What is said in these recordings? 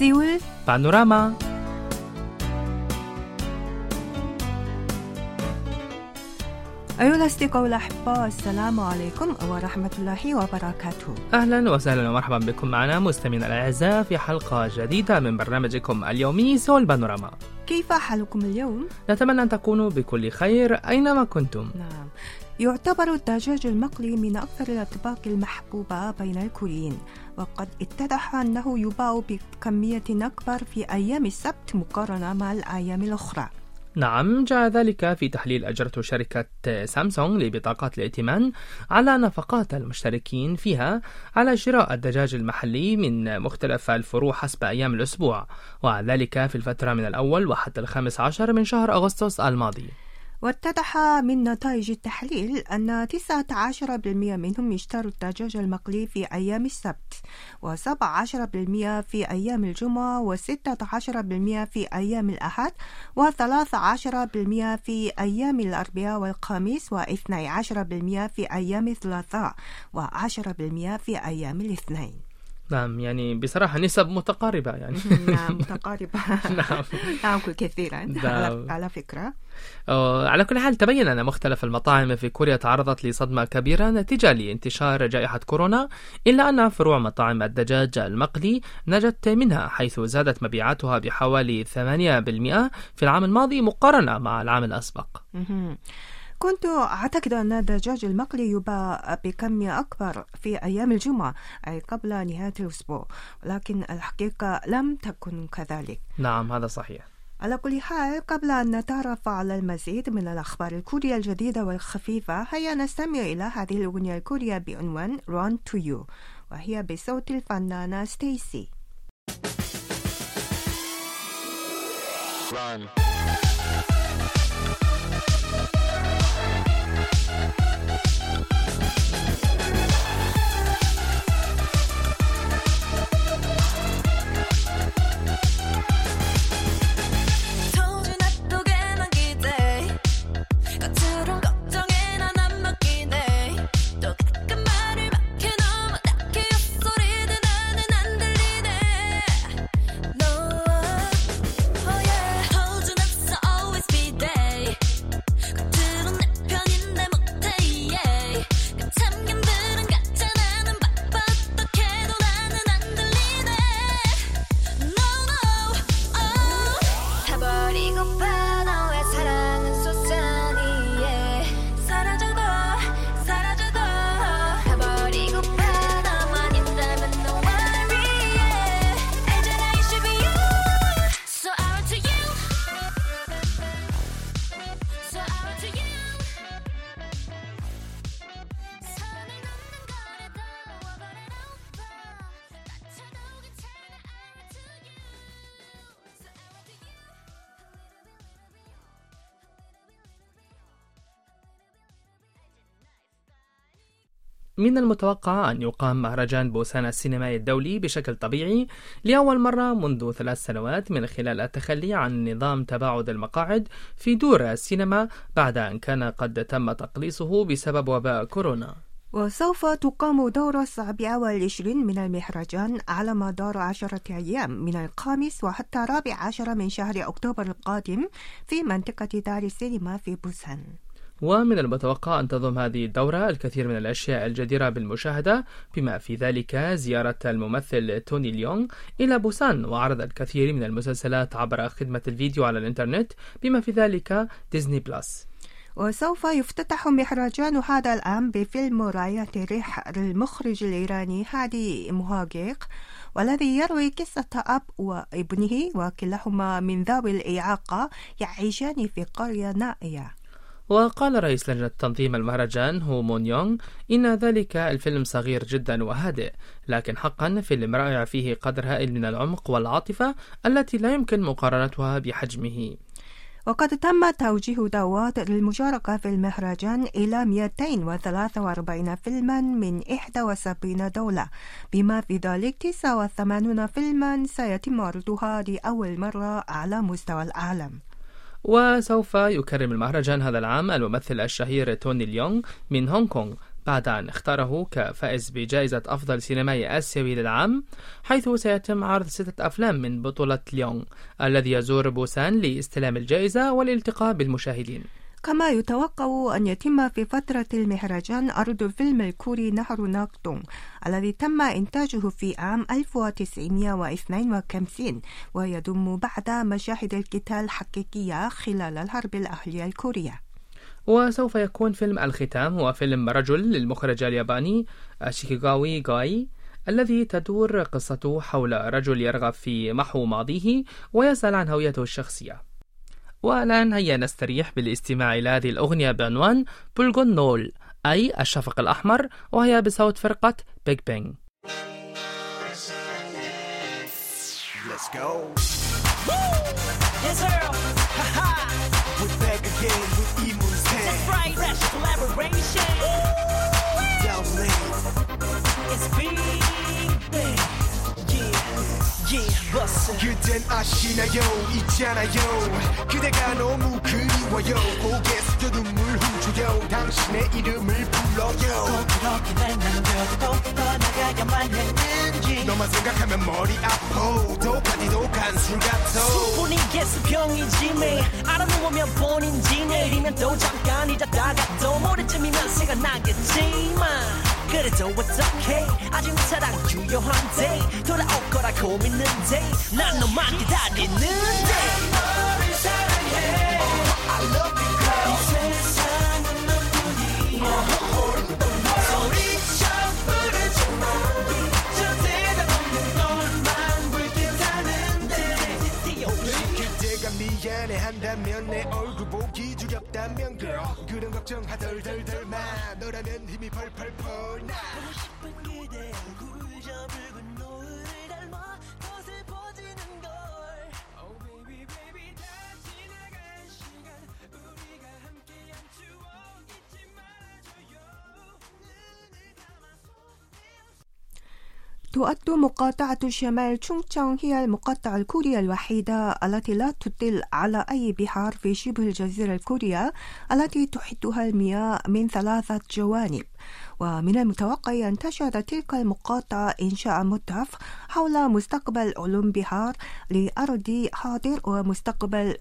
سيول بانوراما. أيها الأصدقاء الأحباء السلام عليكم ورحمة الله وبركاته. أهلا وسهلا ومرحبا بكم معنا مستمعينا الأعزاء في حلقة جديدة من برنامجكم اليومي سول بانوراما. كيف حالكم اليوم؟ نتمنى أن تكونوا بكل خير أينما كنتم. نعم. يعتبر الدجاج المقلي من أكثر الأطباق المحبوبة بين الكوريين وقد اتضح أنه يباع بكمية أكبر في أيام السبت مقارنة مع الأيام الأخرى. نعم جاء ذلك في تحليل أجرته شركة سامسونج لبطاقات الائتمان على نفقات المشتركين فيها على شراء الدجاج المحلي من مختلف الفروع حسب أيام الأسبوع وذلك في الفترة من الأول وحتى الخامس عشر من شهر أغسطس الماضي. واتضح من نتائج التحليل أن 19% منهم اشتروا الدجاج المقلي في أيام السبت و17% في أيام الجمعة و16% في أيام الأحد و13% في أيام الأربعاء والخميس و12% في أيام الثلاثاء و10% في أيام الاثنين. نعم يعني بصراحة نسب متقاربة يعني. نعم متقاربة. نعم. نعم كثيرا نعم. على, فكرة. على كل حال تبين أن مختلف المطاعم في كوريا تعرضت لصدمة كبيرة نتيجة لانتشار جائحة كورونا إلا أن فروع مطاعم الدجاج المقلي نجت منها حيث زادت مبيعاتها بحوالي 8% في العام الماضي مقارنة مع العام الأسبق. كنت أعتقد أن الدجاج المقلي يباع بكمية أكبر في أيام الجمعة أي قبل نهاية الأسبوع ولكن الحقيقة لم تكن كذلك. نعم هذا صحيح. على كل حال قبل أن نتعرف على المزيد من الأخبار الكورية الجديدة والخفيفة هيا نستمع إلى هذه الأغنية الكورية بعنوان Run to You وهي بصوت الفنانة ستيسي. Run. من المتوقع أن يقام مهرجان بوسان السينمائي الدولي بشكل طبيعي لأول مرة منذ ثلاث سنوات من خلال التخلي عن نظام تباعد المقاعد في دور السينما بعد أن كان قد تم تقليصه بسبب وباء كورونا. وسوف تقام دورة السابعة والعشرين من المهرجان على مدار عشرة أيام من الخامس وحتى الرابع عشر من شهر أكتوبر القادم في منطقة دار السينما في بوسان. ومن المتوقع أن تضم هذه الدورة الكثير من الأشياء الجديرة بالمشاهدة بما في ذلك زيارة الممثل توني ليونغ إلى بوسان وعرض الكثير من المسلسلات عبر خدمة الفيديو على الإنترنت بما في ذلك ديزني بلس. وسوف يفتتح مهرجان هذا العام بفيلم راية الريح للمخرج الإيراني هادي مهاجيق والذي يروي قصة أب وابنه وكلاهما من ذوي الإعاقة يعيشان في قرية نائية. وقال رئيس لجنة تنظيم المهرجان هو مون يونغ إن ذلك الفيلم صغير جدا وهادئ لكن حقا فيلم رائع فيه قدر هائل من العمق والعاطفة التي لا يمكن مقارنتها بحجمه. وقد تم توجيه دعوات للمشاركة في المهرجان إلى 243 فيلما من 71 دولة. بما في ذلك 89 فيلما سيتم عرضها لأول مرة على مستوى العالم. وسوف يكرم المهرجان هذا العام الممثل الشهير توني ليونغ من هونغ كونغ بعد أن اختاره كفائز بجائزة أفضل سينمائي آسيوي للعام حيث سيتم عرض ستة أفلام من بطولة ليونغ الذي يزور بوسان لاستلام الجائزة والالتقاء بالمشاهدين. كما يتوقع أن يتم في فترة المهرجان عرض الفيلم الكوري نهر ناكتونغ الذي تم إنتاجه في عام 1952 ويضم بعض مشاهد القتال الحقيقية خلال الحرب الأهلية الكورية. وسوف يكون فيلم الختام هو فيلم رجل للمخرج الياباني شيكيغاوي غاي الذي تدور قصته حول رجل يرغب في محو ماضيه ويسأل عن هويته الشخصية. والآن هيا نستريح بالاستماع إلى هذه الأغنية بعنوان بولغون نول أي الشفق الأحمر وهي بصوت فرقة بيج بينج Let's go. Yes, Earl. We're back again with That's hand. right. Fresh collaboration. Down 그댄 아시나요? 있잖아요. 그대가 너무 그리워요. 고개 숙여 눈물 훔쳐요. 당신의 이름을 불러요. 그렇게 날 남겨도 떠나가야만 했는지. 너만 생각하면 머리 아파. 독하디도 간술 같아. 분이 개수병이지 매일 알아놓으면 본인지 내일이면 또 잠깐 잊었다가 또 모레쯤이면 생각나겠지만 그래도 어떡해? 아직 내 사랑 유효한데 돌아올 고 믿는데? 난 너만 기다리는데. 너를 사랑해 I love you girl 이 세상은 너뿐이야 소리쳐 부르지마 저 대답 없는 너만 불빛하는데 혹시 그대가 미안해 한다면 내 얼굴 보기 두렵다면 girl. 그런 걱정 하덜덜덜 마 너라면 힘이 펄펄펄 나. 그대 얼굴 저 تؤد مقاطعة شمال تشونغتشانغ هي المقاطعة الكورية الوحيدة التي لا تطل على أي بحار في شبه الجزيرة الكورية التي تحيطها المياه من ثلاثة جوانب. ومن المتوقع أن تشهد تلك المقاطعة إنشاء متحف حول مستقبل علوم بحار لأرض حاضر ومستقبل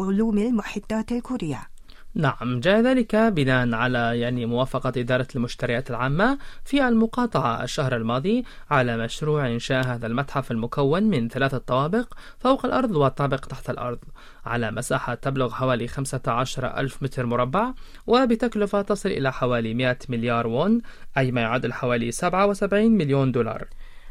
علوم المحيطات الكورية. نعم جاء ذلك بناء على يعني موافقة إدارة المشتريات العامة في المقاطعة الشهر الماضي على مشروع إنشاء هذا المتحف المكون من ثلاثة طوابق فوق الأرض وطابق تحت الأرض على مساحة تبلغ حوالي 15 ألف متر مربع وبتكلفة تصل إلى حوالي 100 مليار وون أي ما يعادل حوالي 77 مليون دولار.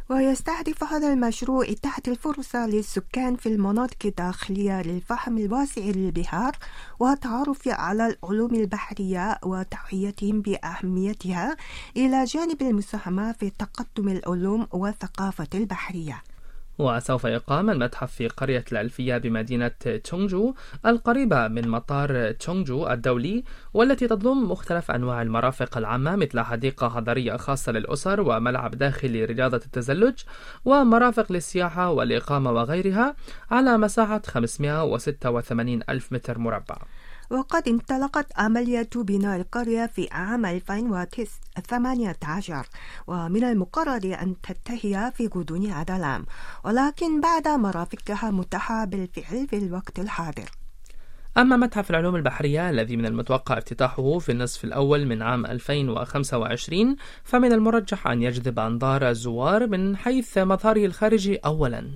ويستهدف هذا المشروع إتاحة الفرصة للسكان في المناطق الداخلية للفهم الواسع للبحار والتعرف على العلوم البحرية وتوعيتهم بأهميتها إلى جانب المساهمة في تقدم العلوم والثقافة البحرية. وسوف يقام المتحف في قرية الألفية بمدينة تشونجو القريبة من مطار تشونجو الدولي والتي تضم مختلف أنواع المرافق العامة مثل حديقة حضرية خاصة للأسر وملعب داخلي لرياضة التزلج ومرافق للسياحة والإقامة وغيرها على مساحة 586 ألف متر مربع. وقد انطلقت عملية بناء القرية في عام 2018 ومن المقرر أن تنتهي في غضون هذا العام ولكن بعد مرافقها متاحة بالفعل في الوقت الحاضر. أما متحف العلوم البحرية الذي من المتوقع افتتاحه في النصف الأول من عام 2025 فمن المرجح أن يجذب أنظار الزوار من حيث مظهره الخارجي أولاً.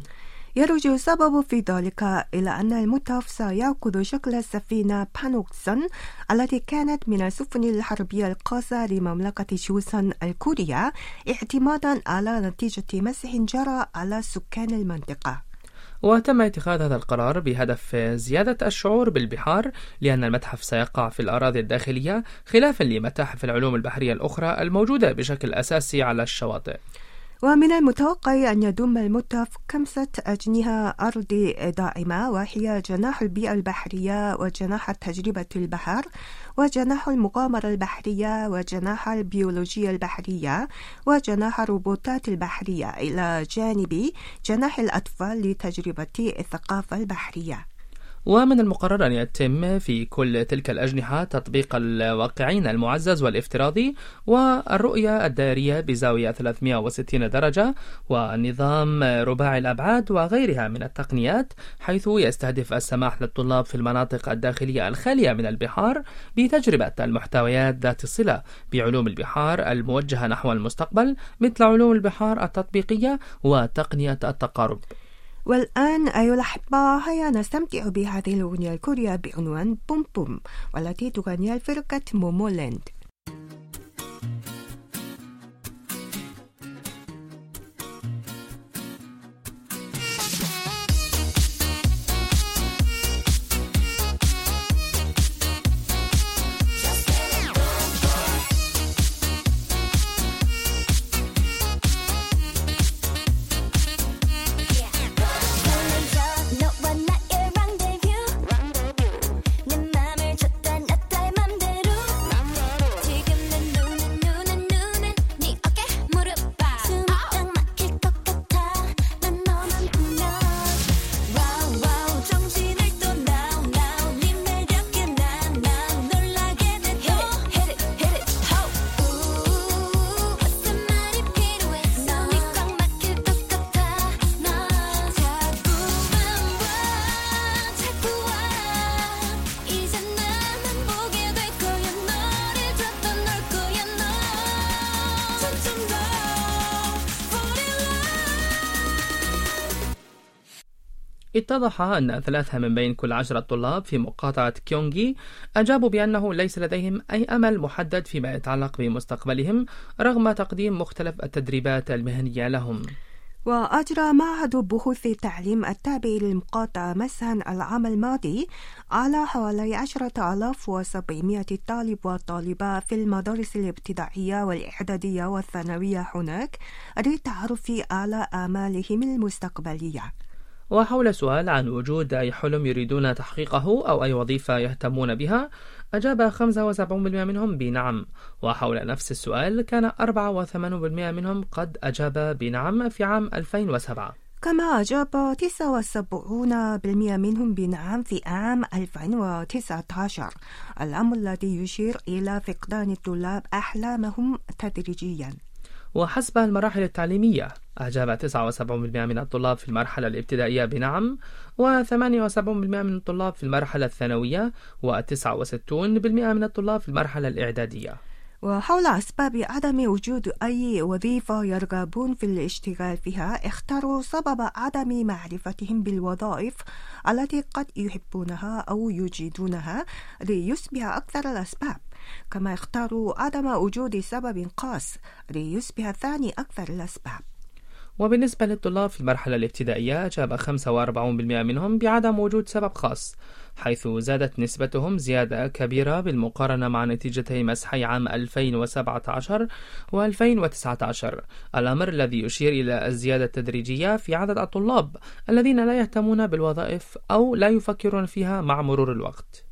يرجع السبب في ذلك إلى أن المتحف سيأخذ شكل السفينة بانوكسون التي كانت من السفن الحربية القاصة لمملكة شوسان الكورية اعتمادا على نتيجة مسح جرى على سكان المنطقة. وتم اتخاذ هذا القرار بهدف زيادة الشعور بالبحار لأن المتحف سيقع في الأراضي الداخلية خلافا لمتاحف العلوم البحرية الأخرى الموجودة بشكل أساسي على الشواطئ. ومن المتوقع أن يضم المتحف خمسة أجنحة أرض دائمة وهي جناح البيئة البحرية وجناح تجربة البحر وجناح المغامرة البحرية وجناح البيولوجيا البحرية وجناح الروبوتات البحرية. إلى جانب جناح الأطفال لتجربة الثقافة البحرية. ومن المقرر أن يتم في كل تلك الأجنحة تطبيق الواقعين المعزز والافتراضي والرؤية الدائرية بزاوية 360 درجة ونظام رباعي الأبعاد وغيرها من التقنيات حيث يستهدف السماح للطلاب في المناطق الداخلية الخالية من البحار بتجربة المحتويات ذات الصلة بعلوم البحار الموجهة نحو المستقبل مثل علوم البحار التطبيقية وتقنية التقارب. والآن أيها الأحبة هيا نستمتع بهذه الأغنية الكورية بعنوان بوم بوم والتي تغنيها الفرقة مومولاند اتضح أن ثلاثة من بين كل عشرة طلاب في مقاطعة كيونغي أجابوا بأنه ليس لديهم أي أمل محدد فيما يتعلق بمستقبلهم رغم تقديم مختلف التدريبات المهنية لهم. وأجرى معهد بحوث التعليم التابع للمقاطعة مسحا العام الماضي على حوالي عشرة آلاف وسبعمائة طالب وطالبة في المدارس الابتدائية والإعدادية والثانوية هناك للتعرف على آمالهم المستقبلية. وحول سؤال عن وجود أي حلم يريدون تحقيقه أو أي وظيفة يهتمون بها أجاب 75% منهم بنعم. وحول نفس السؤال كان 84% منهم قد أجاب بنعم في عام 2007 كما أجاب 79% منهم بنعم في عام 2019 الأمر الذي يشير إلى فقدان الطلاب أحلامهم تدريجياً. وحسب المراحل التعليمية. أجاب 79% من الطلاب في المرحلة الابتدائية بنعم و78% من الطلاب في المرحلة الثانوية و69% من الطلاب في المرحلة الإعدادية. وحول أسباب عدم وجود أي وظيفة يرغبون في الاشتغال فيها اختاروا سبب عدم معرفتهم بالوظائف التي قد يحبونها أو يجيدونها ليصبح أكثر الأسباب. كما اختاروا عدم وجود سبب خاص ليصبح ثاني أكثر الأسباب وبالنسبة للطلاب في المرحلة الابتدائية أجاب 45% منهم بعدم وجود سبب خاص حيث زادت نسبتهم زيادة كبيرة بالمقارنة مع نتيجتي مسحي عام 2017 و2019 الأمر الذي يشير إلى الزيادة التدريجية في عدد الطلاب الذين لا يهتمون بالوظائف أو لا يفكرون فيها مع مرور الوقت.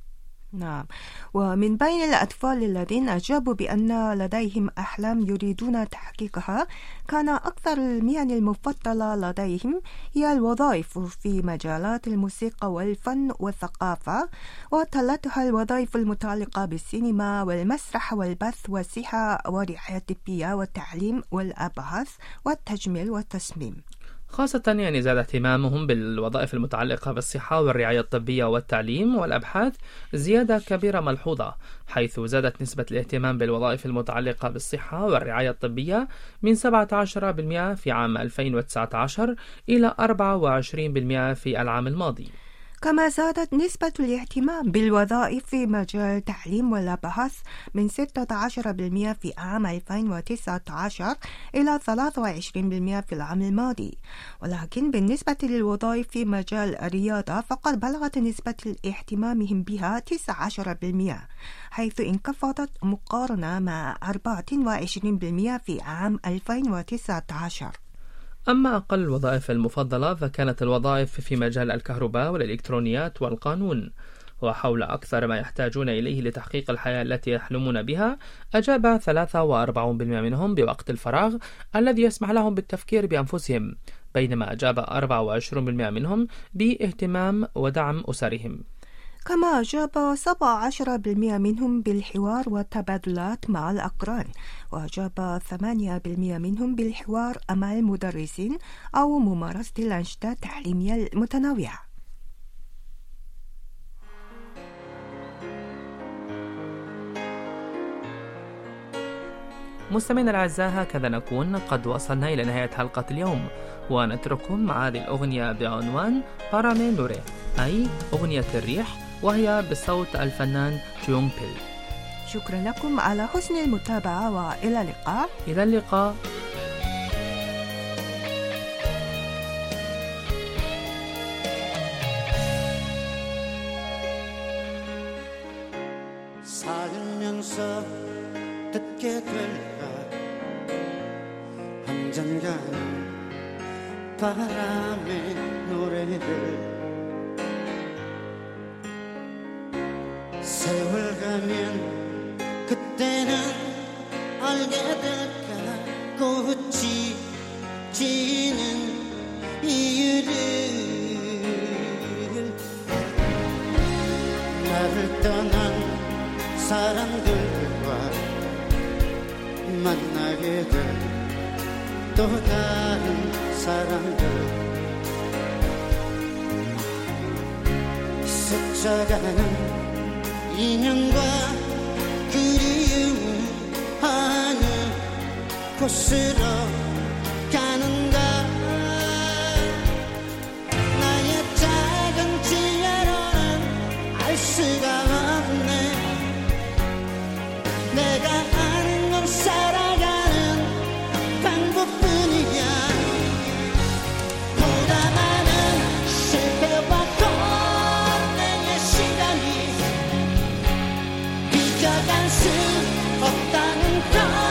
نعم. ومن بين الأطفال الذين أجابوا بأن لديهم أحلام يريدون تحقيقها كان أكثر المهن المفضلة لديهم هي الوظائف في مجالات الموسيقى والفن والثقافة وتلتها الوظائف المتعلقة بالسينما والمسرح والبث والصحة والرعاية الطبية والتعليم والأبحاث والتجميل والتصميم. خاصة يعني زاد اهتمامهم بالوظائف المتعلقة بالصحة والرعاية الطبية والتعليم والأبحاث زيادة كبيرة ملحوظة حيث زادت نسبة الاهتمام بالوظائف المتعلقة بالصحة والرعاية الطبية من 17% في عام 2019 إلى 24% في العام الماضي. كما زادت نسبة الاهتمام بالوظائف في مجال التعليم والأبحاث من 16% في عام 2019 إلى 23% في العام الماضي. ولكن بالنسبة للوظائف في مجال الرياضة فقد بلغت نسبة اهتمامهم بها 19% حيث انخفضت مقارنة مع 24% في عام 2019 أما أقل الوظائف المفضلة فكانت الوظائف في مجال الكهرباء والإلكترونيات والقانون وحول أكثر ما يحتاجون إليه لتحقيق الحياة التي يحلمون بها أجاب 43% منهم بوقت الفراغ الذي يسمح لهم بالتفكير بأنفسهم بينما أجاب 24% منهم بإهتمام ودعم أسرهم. كما أجاب 17% منهم بالحوار والتبادلات مع الأقران وأجاب 8% منهم بالحوار مع المدرسين أو ممارسة الأنشطة التعليمية المتنوعة. مستمعينا الأعزاء هكذا نكون. قد وصلنا إلى نهاية حلقة اليوم. ونترككم مع هذه الأغنية بعنوان بارامي نوري أي أغنية الريح. وهي بصوت الفنان تيونغ بيل. شكرا لكم على حسن المتابعة وإلى اللقاء. إلى اللقاء. 가면 그때는 알게 될까? 꽃이 지는 이유를. 나를 떠난 사람들과 만나게 될 또 다른 사람들. 스쳐가는 인연과 그리움 하는 곳으로 없다는 걸.